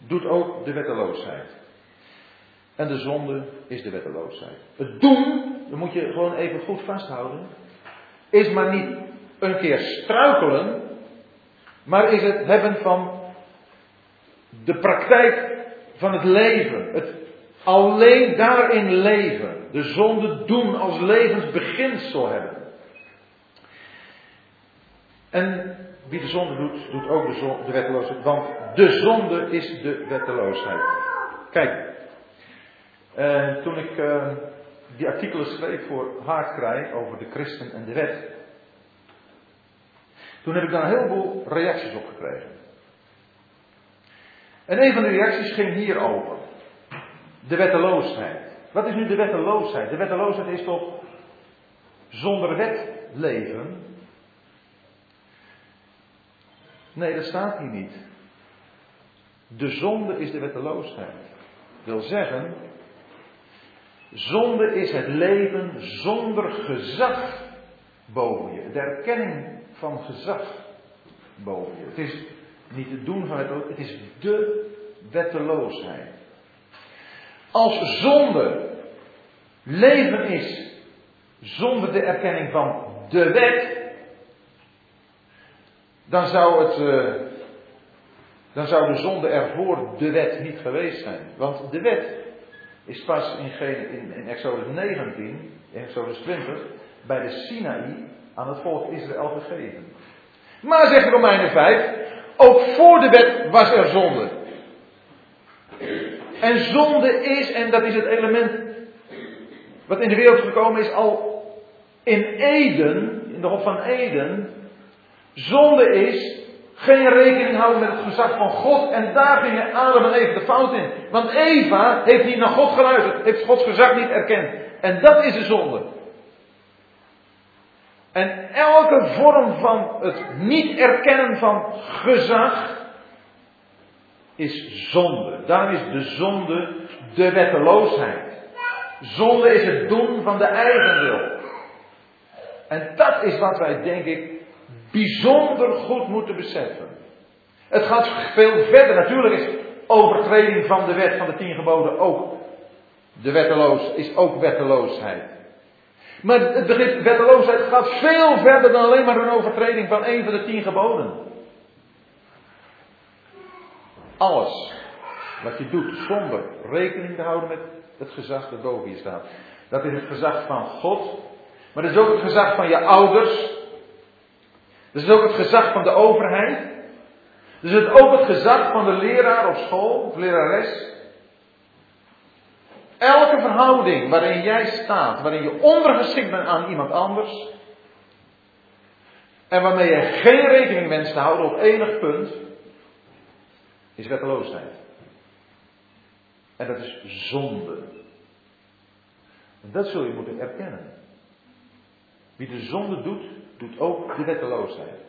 doet ook de wetteloosheid. En de zonde is de wetteloosheid. Het doen, dat moet je gewoon even goed vasthouden, is maar niet een keer struikelen, maar is het hebben van de praktijk van het leven. Het alleen daarin leven. De zonde doen als levensbeginsel hebben. En wie de zonde doet, doet ook de, wetteloosheid. Want de zonde is de wetteloosheid. Kijk, eh, toen ik eh, die artikelen schreef voor Haardkrij over de christen en de wet. Toen heb ik daar een heleboel reacties op gekregen. En een van de reacties ging hierover. De wetteloosheid. Wat is nu de wetteloosheid? De wetteloosheid is toch zonder wet leven. Nee, dat staat hier niet. De zonde is de wetteloosheid. Wil zeggen, zonde is het leven zonder gezag boven je. De erkenning van gezag boven je. Het is niet het doen van het, het is de wetteloosheid. Als zonde leven is zonder de erkenning van de wet, dan zou, het, uh, dan zou de zonde ervoor de wet niet geweest zijn. Want de wet is pas in, in, in Exodus 19, in Exodus 20, bij de Sinaï aan het volk Israël gegeven. Maar zegt Romeinen 5, ook voor de wet was er zonde. En zonde is, en dat is het element wat in de wereld gekomen is, al in Eden, in de Hof van Eden, zonde is geen rekening houden met het gezag van God. En daar gingen Adam en Eva de fout in. Want Eva heeft niet naar God geluisterd, heeft Gods gezag niet erkend. En dat is de zonde. En elke vorm van het niet erkennen van gezag is zonde. Daarom is de zonde de wetteloosheid. Zonde is het doen van de eigen wil. En dat is wat wij, denk ik, bijzonder goed moeten beseffen. Het gaat veel verder. Natuurlijk is overtreding van de wet van de tien geboden ook de wetteloos, is ook wetteloosheid. Maar het begrip wetteloosheid gaat veel verder dan alleen maar een overtreding van een van de tien geboden. Alles wat je doet zonder rekening te houden met het gezag dat boven je staat. Dat is het gezag van God. Maar dat is ook het gezag van je ouders. Dat is ook het gezag van de overheid. Dus het ook het gezag van de leraar op school, of lerares. Elke verhouding waarin jij staat, waarin je ondergeschikt bent aan iemand anders. En waarmee je geen rekening wenst te houden op enig punt, is wetteloosheid. En dat is zonde. En dat zul je moeten erkennen. Wie de zonde doet, doet ook de wetteloosheid.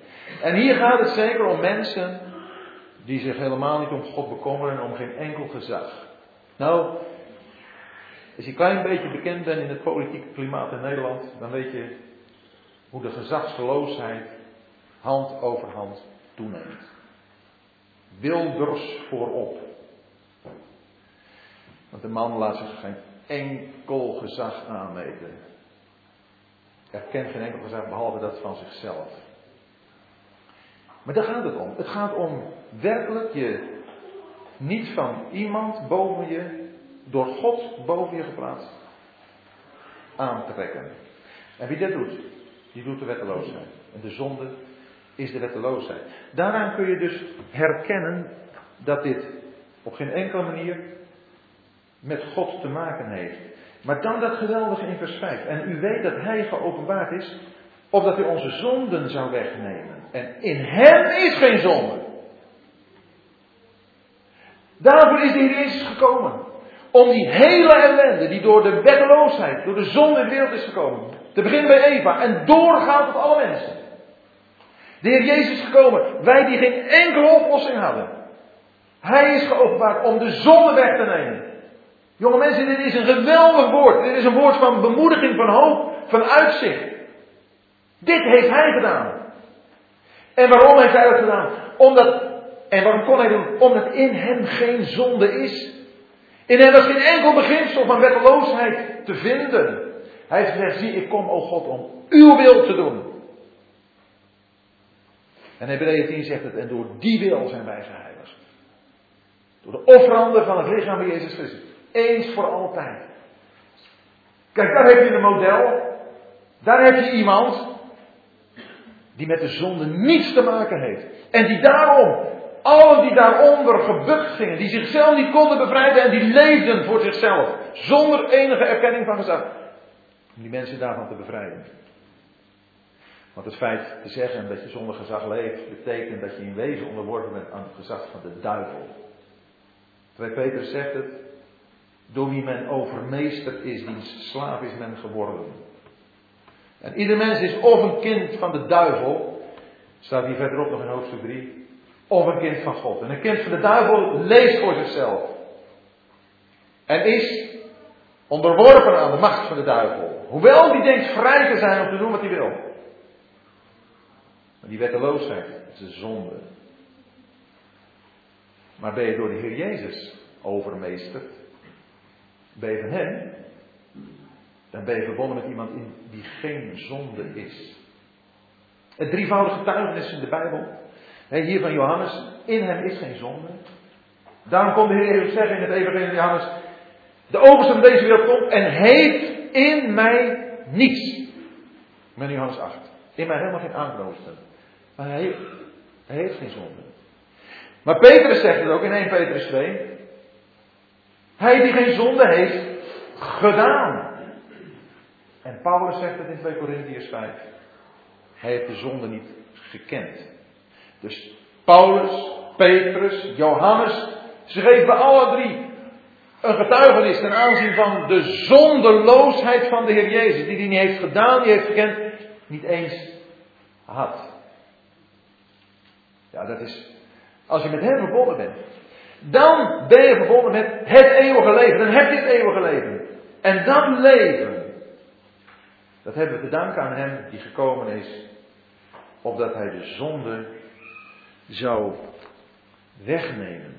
En hier gaat het zeker om mensen die zich helemaal niet om God bekommeren en om geen enkel gezag. Nou, als je een klein beetje bekend bent in het politieke klimaat in Nederland, dan weet je hoe de gezagsloosheid hand over hand toeneemt. Wilders voorop. Want de man laat zich geen enkel gezag aanmeten. Erkent geen enkel gezag behalve dat van zichzelf. Maar daar gaat het om. Het gaat om werkelijk je niet van iemand boven je, door God boven je geplaatst, aan te trekken. En wie dat doet, die doet de wetteloosheid. En de zonde is de wetteloosheid. Daaraan kun je dus herkennen dat dit op geen enkele manier met God te maken heeft. Maar dan dat geweldige in vers 5. En u weet dat Hij geopenbaard is, opdat Hij onze zonden zou wegnemen. En in Hem is geen zonde. Daarvoor is de Heer Jezus gekomen. Om die hele ellende die door de wetteloosheid, door de zonde in de wereld is gekomen. Te beginnen bij Eva en doorgaat tot alle mensen. De Heer Jezus is gekomen. Wij die geen enkele oplossing hadden. Hij is geopenbaard om de zonde weg te nemen. Jonge mensen, dit is een geweldig woord. Dit is een woord van bemoediging, van hoop, van uitzicht. Dit heeft hij gedaan. En waarom heeft hij dat gedaan? Omdat, en waarom kon hij doen? Omdat in hem geen zonde is. In hem was geen enkel beginsel van wetteloosheid te vinden. Hij heeft gezegd, zie ik kom, o God, om uw wil te doen. En Hebreeën 10 zegt het, en door die wil zijn wij geheiligd. Door de offeranden van het lichaam van Jezus Christus. Eens voor altijd. Kijk, daar heb je een model. Daar heb je iemand die met de zonde niets te maken heeft. En die daarom, allen die daaronder gebukt gingen, die zichzelf niet konden bevrijden en die leefden voor zichzelf, zonder enige erkenning van gezag, om die mensen daarvan te bevrijden. Want het feit te zeggen dat je zonder gezag leeft, betekent dat je in wezen onderworpen bent aan het gezag van de duivel. 2 Petrus zegt het, door wie men overmeesterd is, die slaaf is men geworden. En ieder mens is of een kind van de duivel, staat hier verderop nog in hoofdstuk 3, of een kind van God. En een kind van de duivel leest voor zichzelf. En is onderworpen aan de macht van de duivel. Hoewel die denkt vrij te zijn om te doen wat hij wil. Maar die wetteloosheid is een zonde. Maar ben je door de Heer Jezus overmeesterd, van Hem, dan ben je verbonden met iemand in die geen zonde is. Het drievoudige getuigenis in de Bijbel, hier van Johannes, in hem is geen zonde. Daarom kon de Heer Jezus zeggen in het Evangelie van Johannes, de overste van deze wereld komt en heeft in mij niets. Met Johannes 8. In mij helemaal geen aanknoopspunt. Maar hij hij heeft geen zonde. Maar Petrus zegt het ook in 1 Petrus 2. Hij die geen zonde heeft gedaan. En Paulus zegt het in 2 Corinthiërs 5. Hij heeft de zonde niet gekend. Dus Paulus, Petrus, Johannes, ze geven alle drie een getuigenis ten aanzien van de zondeloosheid van de Heer Jezus. Die hij niet heeft gedaan, die heeft gekend, niet eens had. Ja, dat is, als je met Hem verbonden bent, dan ben je verbonden met het eeuwige leven. Dan heb je het eeuwige leven. En dat leven, dat hebben we te danken aan Hem die gekomen is, opdat Hij de zonde zou wegnemen.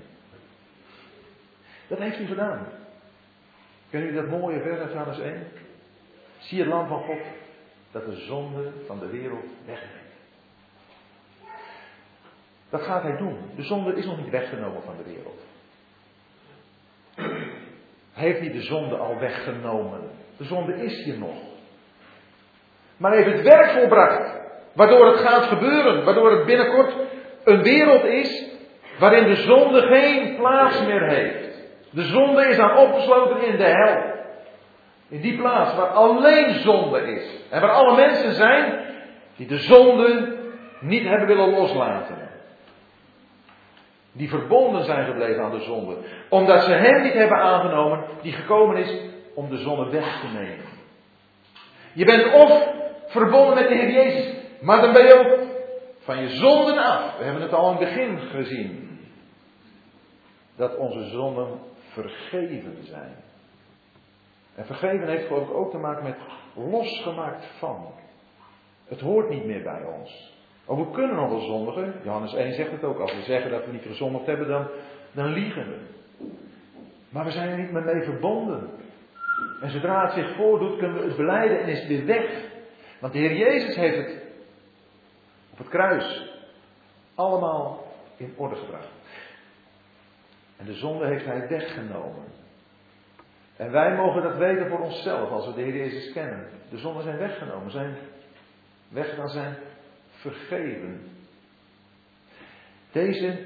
Dat heeft hij gedaan. Kennen jullie dat mooie vers uit Johannes 1? Zie het lam van God dat de zonde van de wereld wegneemt. Dat gaat hij doen. De zonde is nog niet weggenomen van de wereld. Hij heeft niet de zonde al weggenomen. De zonde is hier nog. Maar hij heeft het werk volbracht. Waardoor het gaat gebeuren. Waardoor het binnenkort een wereld is waarin de zonde geen plaats meer heeft. De zonde is dan opgesloten in de hel. In die plaats waar alleen zonde is. En waar alle mensen zijn die de zonde niet hebben willen loslaten. Die verbonden zijn gebleven aan de zonde. Omdat ze hem niet hebben aangenomen die gekomen is om de zonde weg te nemen. Je bent of verbonden met de Heer Jezus. Maar dan ben je ook van je zonden af. We hebben het al in het begin gezien. Dat onze zonden vergeven zijn. En vergeven heeft geloof ik ook te maken met losgemaakt van. Het hoort niet meer bij ons. Oh, we kunnen nog wel zondigen. Johannes 1 zegt het ook. Als we zeggen dat we niet gezondigd hebben, dan, dan liegen we. Maar we zijn er niet meer mee verbonden. En zodra het zich voordoet, kunnen we het beleiden en is het weer weg. Want de Heer Jezus heeft het op het kruis allemaal in orde gebracht. En de zonde heeft hij weggenomen. En wij mogen dat weten voor onszelf als we de Heer Jezus kennen. De zonden zijn weggenomen, zijn weggegaan, zijn vergeven. Deze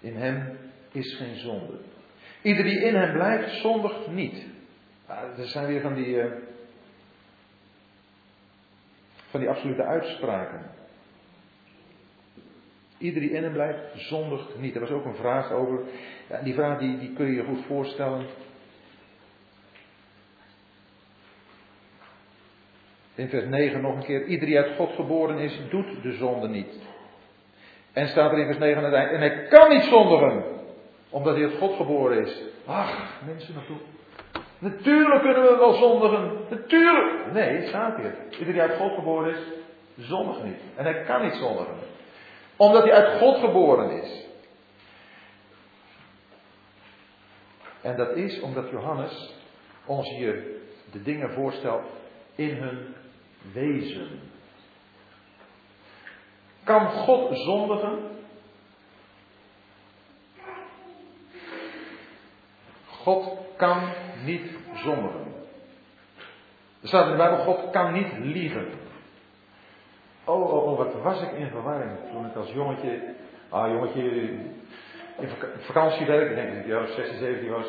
in hem is geen zonde. Ieder die in hem blijft, zondigt niet. Ah, er zijn weer van die, uh, van die absolute uitspraken. Ieder die in hem blijft, zondigt niet. Er was ook een vraag over. Ja, die vraag die, die kun je je goed voorstellen. In vers 9 nog een keer. Ieder die uit God geboren is, doet de zonde niet. En staat er in vers 9 aan het eind. En hij kan niet zondigen. Omdat hij uit God geboren is. Ach, mensen naartoe. Natuurlijk kunnen we wel zondigen. Natuurlijk. Nee, het staat hier. Ieder die uit God geboren is, zondigt niet. En hij kan niet zondigen omdat hij uit God geboren is. En dat is omdat Johannes ons hier de dingen voorstelt in hun wezen. Kan God zondigen? God kan niet zondigen. Er staat in de Bijbel, God kan niet liegen. Oh, oh, oh, wat was ik in verwarring toen ik als jongetje, ah jongetje, in vakantiewerk, ik denk dat ik jaar 16, 17 was,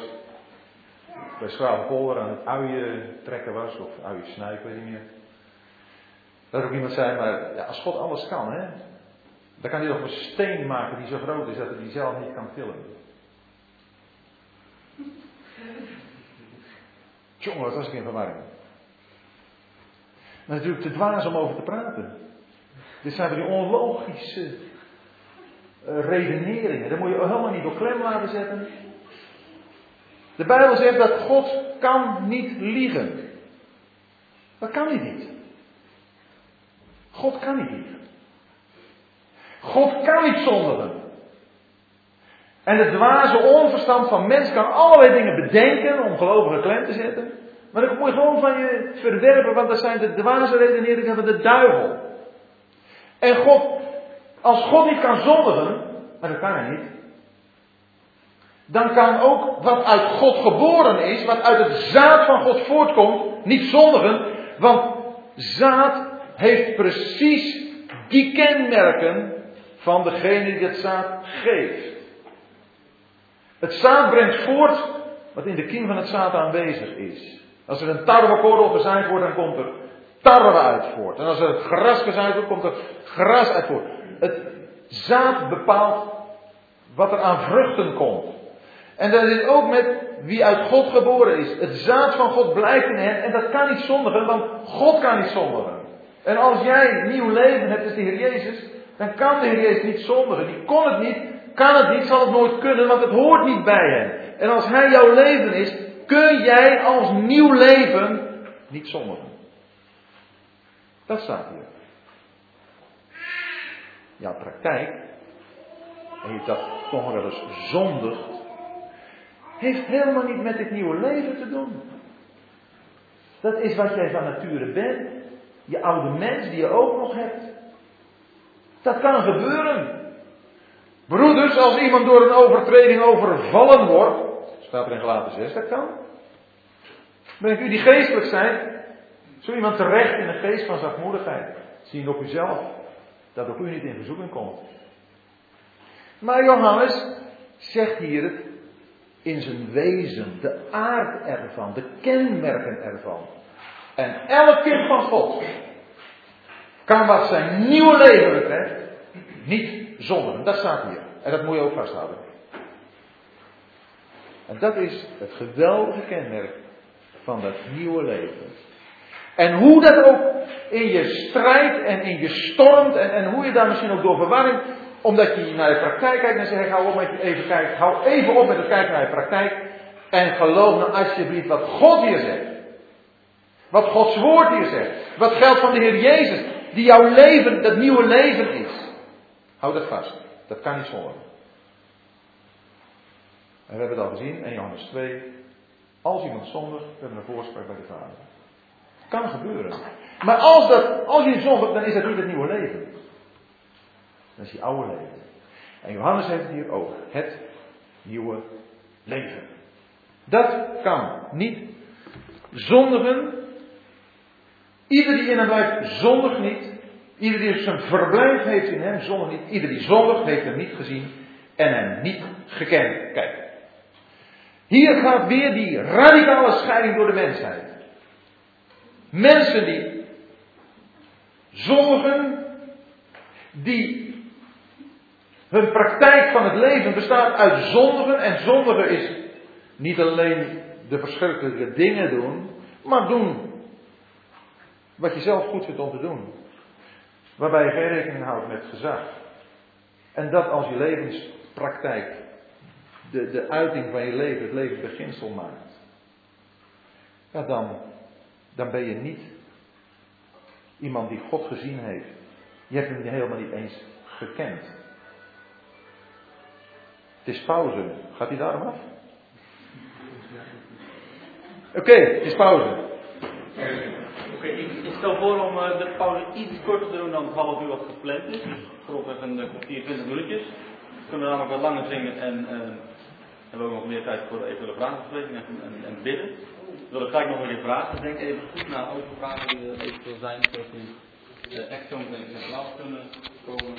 bij Schravenpolder aan het uien trekken was, of uien snijden, weet niet meer. Dat ook iemand zei, maar ja, als God alles kan, hè, dan kan hij toch een steen maken die zo groot is dat hij die zelf niet kan tillen. Jongen, wat was ik in verwarring. Maar natuurlijk te dwaas om over te praten. Dit zijn die onlogische uh, redeneringen. Daar moet je helemaal niet op klem laten zetten. De Bijbel zegt dat God kan niet liegen. Dat kan hij niet. God kan niet liegen. God kan niet zondigen. En het dwaze onverstand van mens kan allerlei dingen bedenken om gelovigen klem te zetten. Maar dan moet je gewoon van je verwerpen, want dat zijn de dwaze redeneringen van de duivel. En God, als God niet kan zondigen, maar dat kan hij niet. Dan kan ook wat uit God geboren is, wat uit het zaad van God voortkomt, niet zondigen. Want zaad heeft precies die kenmerken van degene die het zaad geeft. Het zaad brengt voort wat in de kiem van het zaad aanwezig is. Als er een tarwekorrel gezaaid wordt, dan komt er tarwe uit voort. En als er het gras gezaaid wordt, komt er gras uit voort. Het zaad bepaalt wat er aan vruchten komt. En dat is ook met wie uit God geboren is. Het zaad van God blijft in hen en dat kan niet zondigen, want God kan niet zondigen. En als jij nieuw leven hebt, is de Heer Jezus, dan kan de Heer Jezus niet zondigen. Die kon het niet, kan het niet, zal het nooit kunnen, want het hoort niet bij hem. En als Hij jouw leven is, kun jij als nieuw leven niet zondigen. Dat staat hier. Jouw praktijk, en je dat toch wel eens zondigt, heeft helemaal niet met dit nieuwe leven te doen. Dat is wat jij van nature bent. Je oude mens die je ook nog hebt. Dat kan gebeuren. Broeders, als iemand door een overtreding overvallen wordt, staat er in Gelaten 6, dat kan. Bent u die geestelijk zijn, zo iemand terecht in een geest van zachtmoedigheid, zien op uzelf, dat ook u niet in verzoeking komt. Maar Johannes zegt hier het in zijn wezen, de aard ervan, de kenmerken ervan. En elk kind van God kan wat zijn nieuwe leven betreft niet zonder. Dat staat hier. En dat moet je ook vasthouden. En dat is het geweldige kenmerk van dat nieuwe leven. En hoe dat ook in je strijd en in je stormt en, en hoe je daar misschien ook door verwarring, omdat je naar de praktijk kijkt en zegt, hou op met even kijken, hou even op met het kijken naar je praktijk en geloof nou alsjeblieft wat God hier zegt. Wat Gods woord hier zegt. Wat geldt van de Heer Jezus, die jouw leven, dat nieuwe leven is. Hou dat vast. Dat kan niet zonder. En we hebben het al gezien in Johannes 2. Als iemand zondigt, hebben we een voorspraak bij de Vader. Kan gebeuren. Maar als, dat, als je zondigt, dan is dat niet het nieuwe leven. Dat is je oude leven. En Johannes heeft hier over. Het nieuwe leven. Dat kan niet. Zondigen. Ieder die in hem blijft, zondigt niet. Ieder die zijn verblijf heeft in hem, zondigt niet. Ieder die zondigt, heeft hem niet gezien en hem niet gekend. Kijk. Hier gaat weer die radicale scheiding door de mensheid. Mensen die zondigen, die hun praktijk van het leven bestaat uit zondigen. En zondigen is niet alleen de verschrikkelijke dingen doen, maar doen wat je zelf goed vindt om te doen. Waarbij je geen rekening houdt met gezag. En dat als je levenspraktijk de, de uiting van je leven, het leven beginsel maakt. Ja, dan, dan ben je niet iemand die God gezien heeft. Je hebt hem helemaal niet eens gekend. Het is pauze. Gaat hij daarom af? Oké, het is pauze. Oké, ik, stel voor om uh, de pauze iets korter te doen dan het half uur wat gepland is. Even een kwartier, 20 minuutjes. We kunnen namelijk wat langer zingen en uh, hebben we ook nog meer tijd voor eventuele vragenbespreking en, en, en bidden. Wil ik gelijk nog een keer vragen. Denk even goed naar over vragen die er eventueel zijn, zodat die uh, echt zo meteen kunnen komen.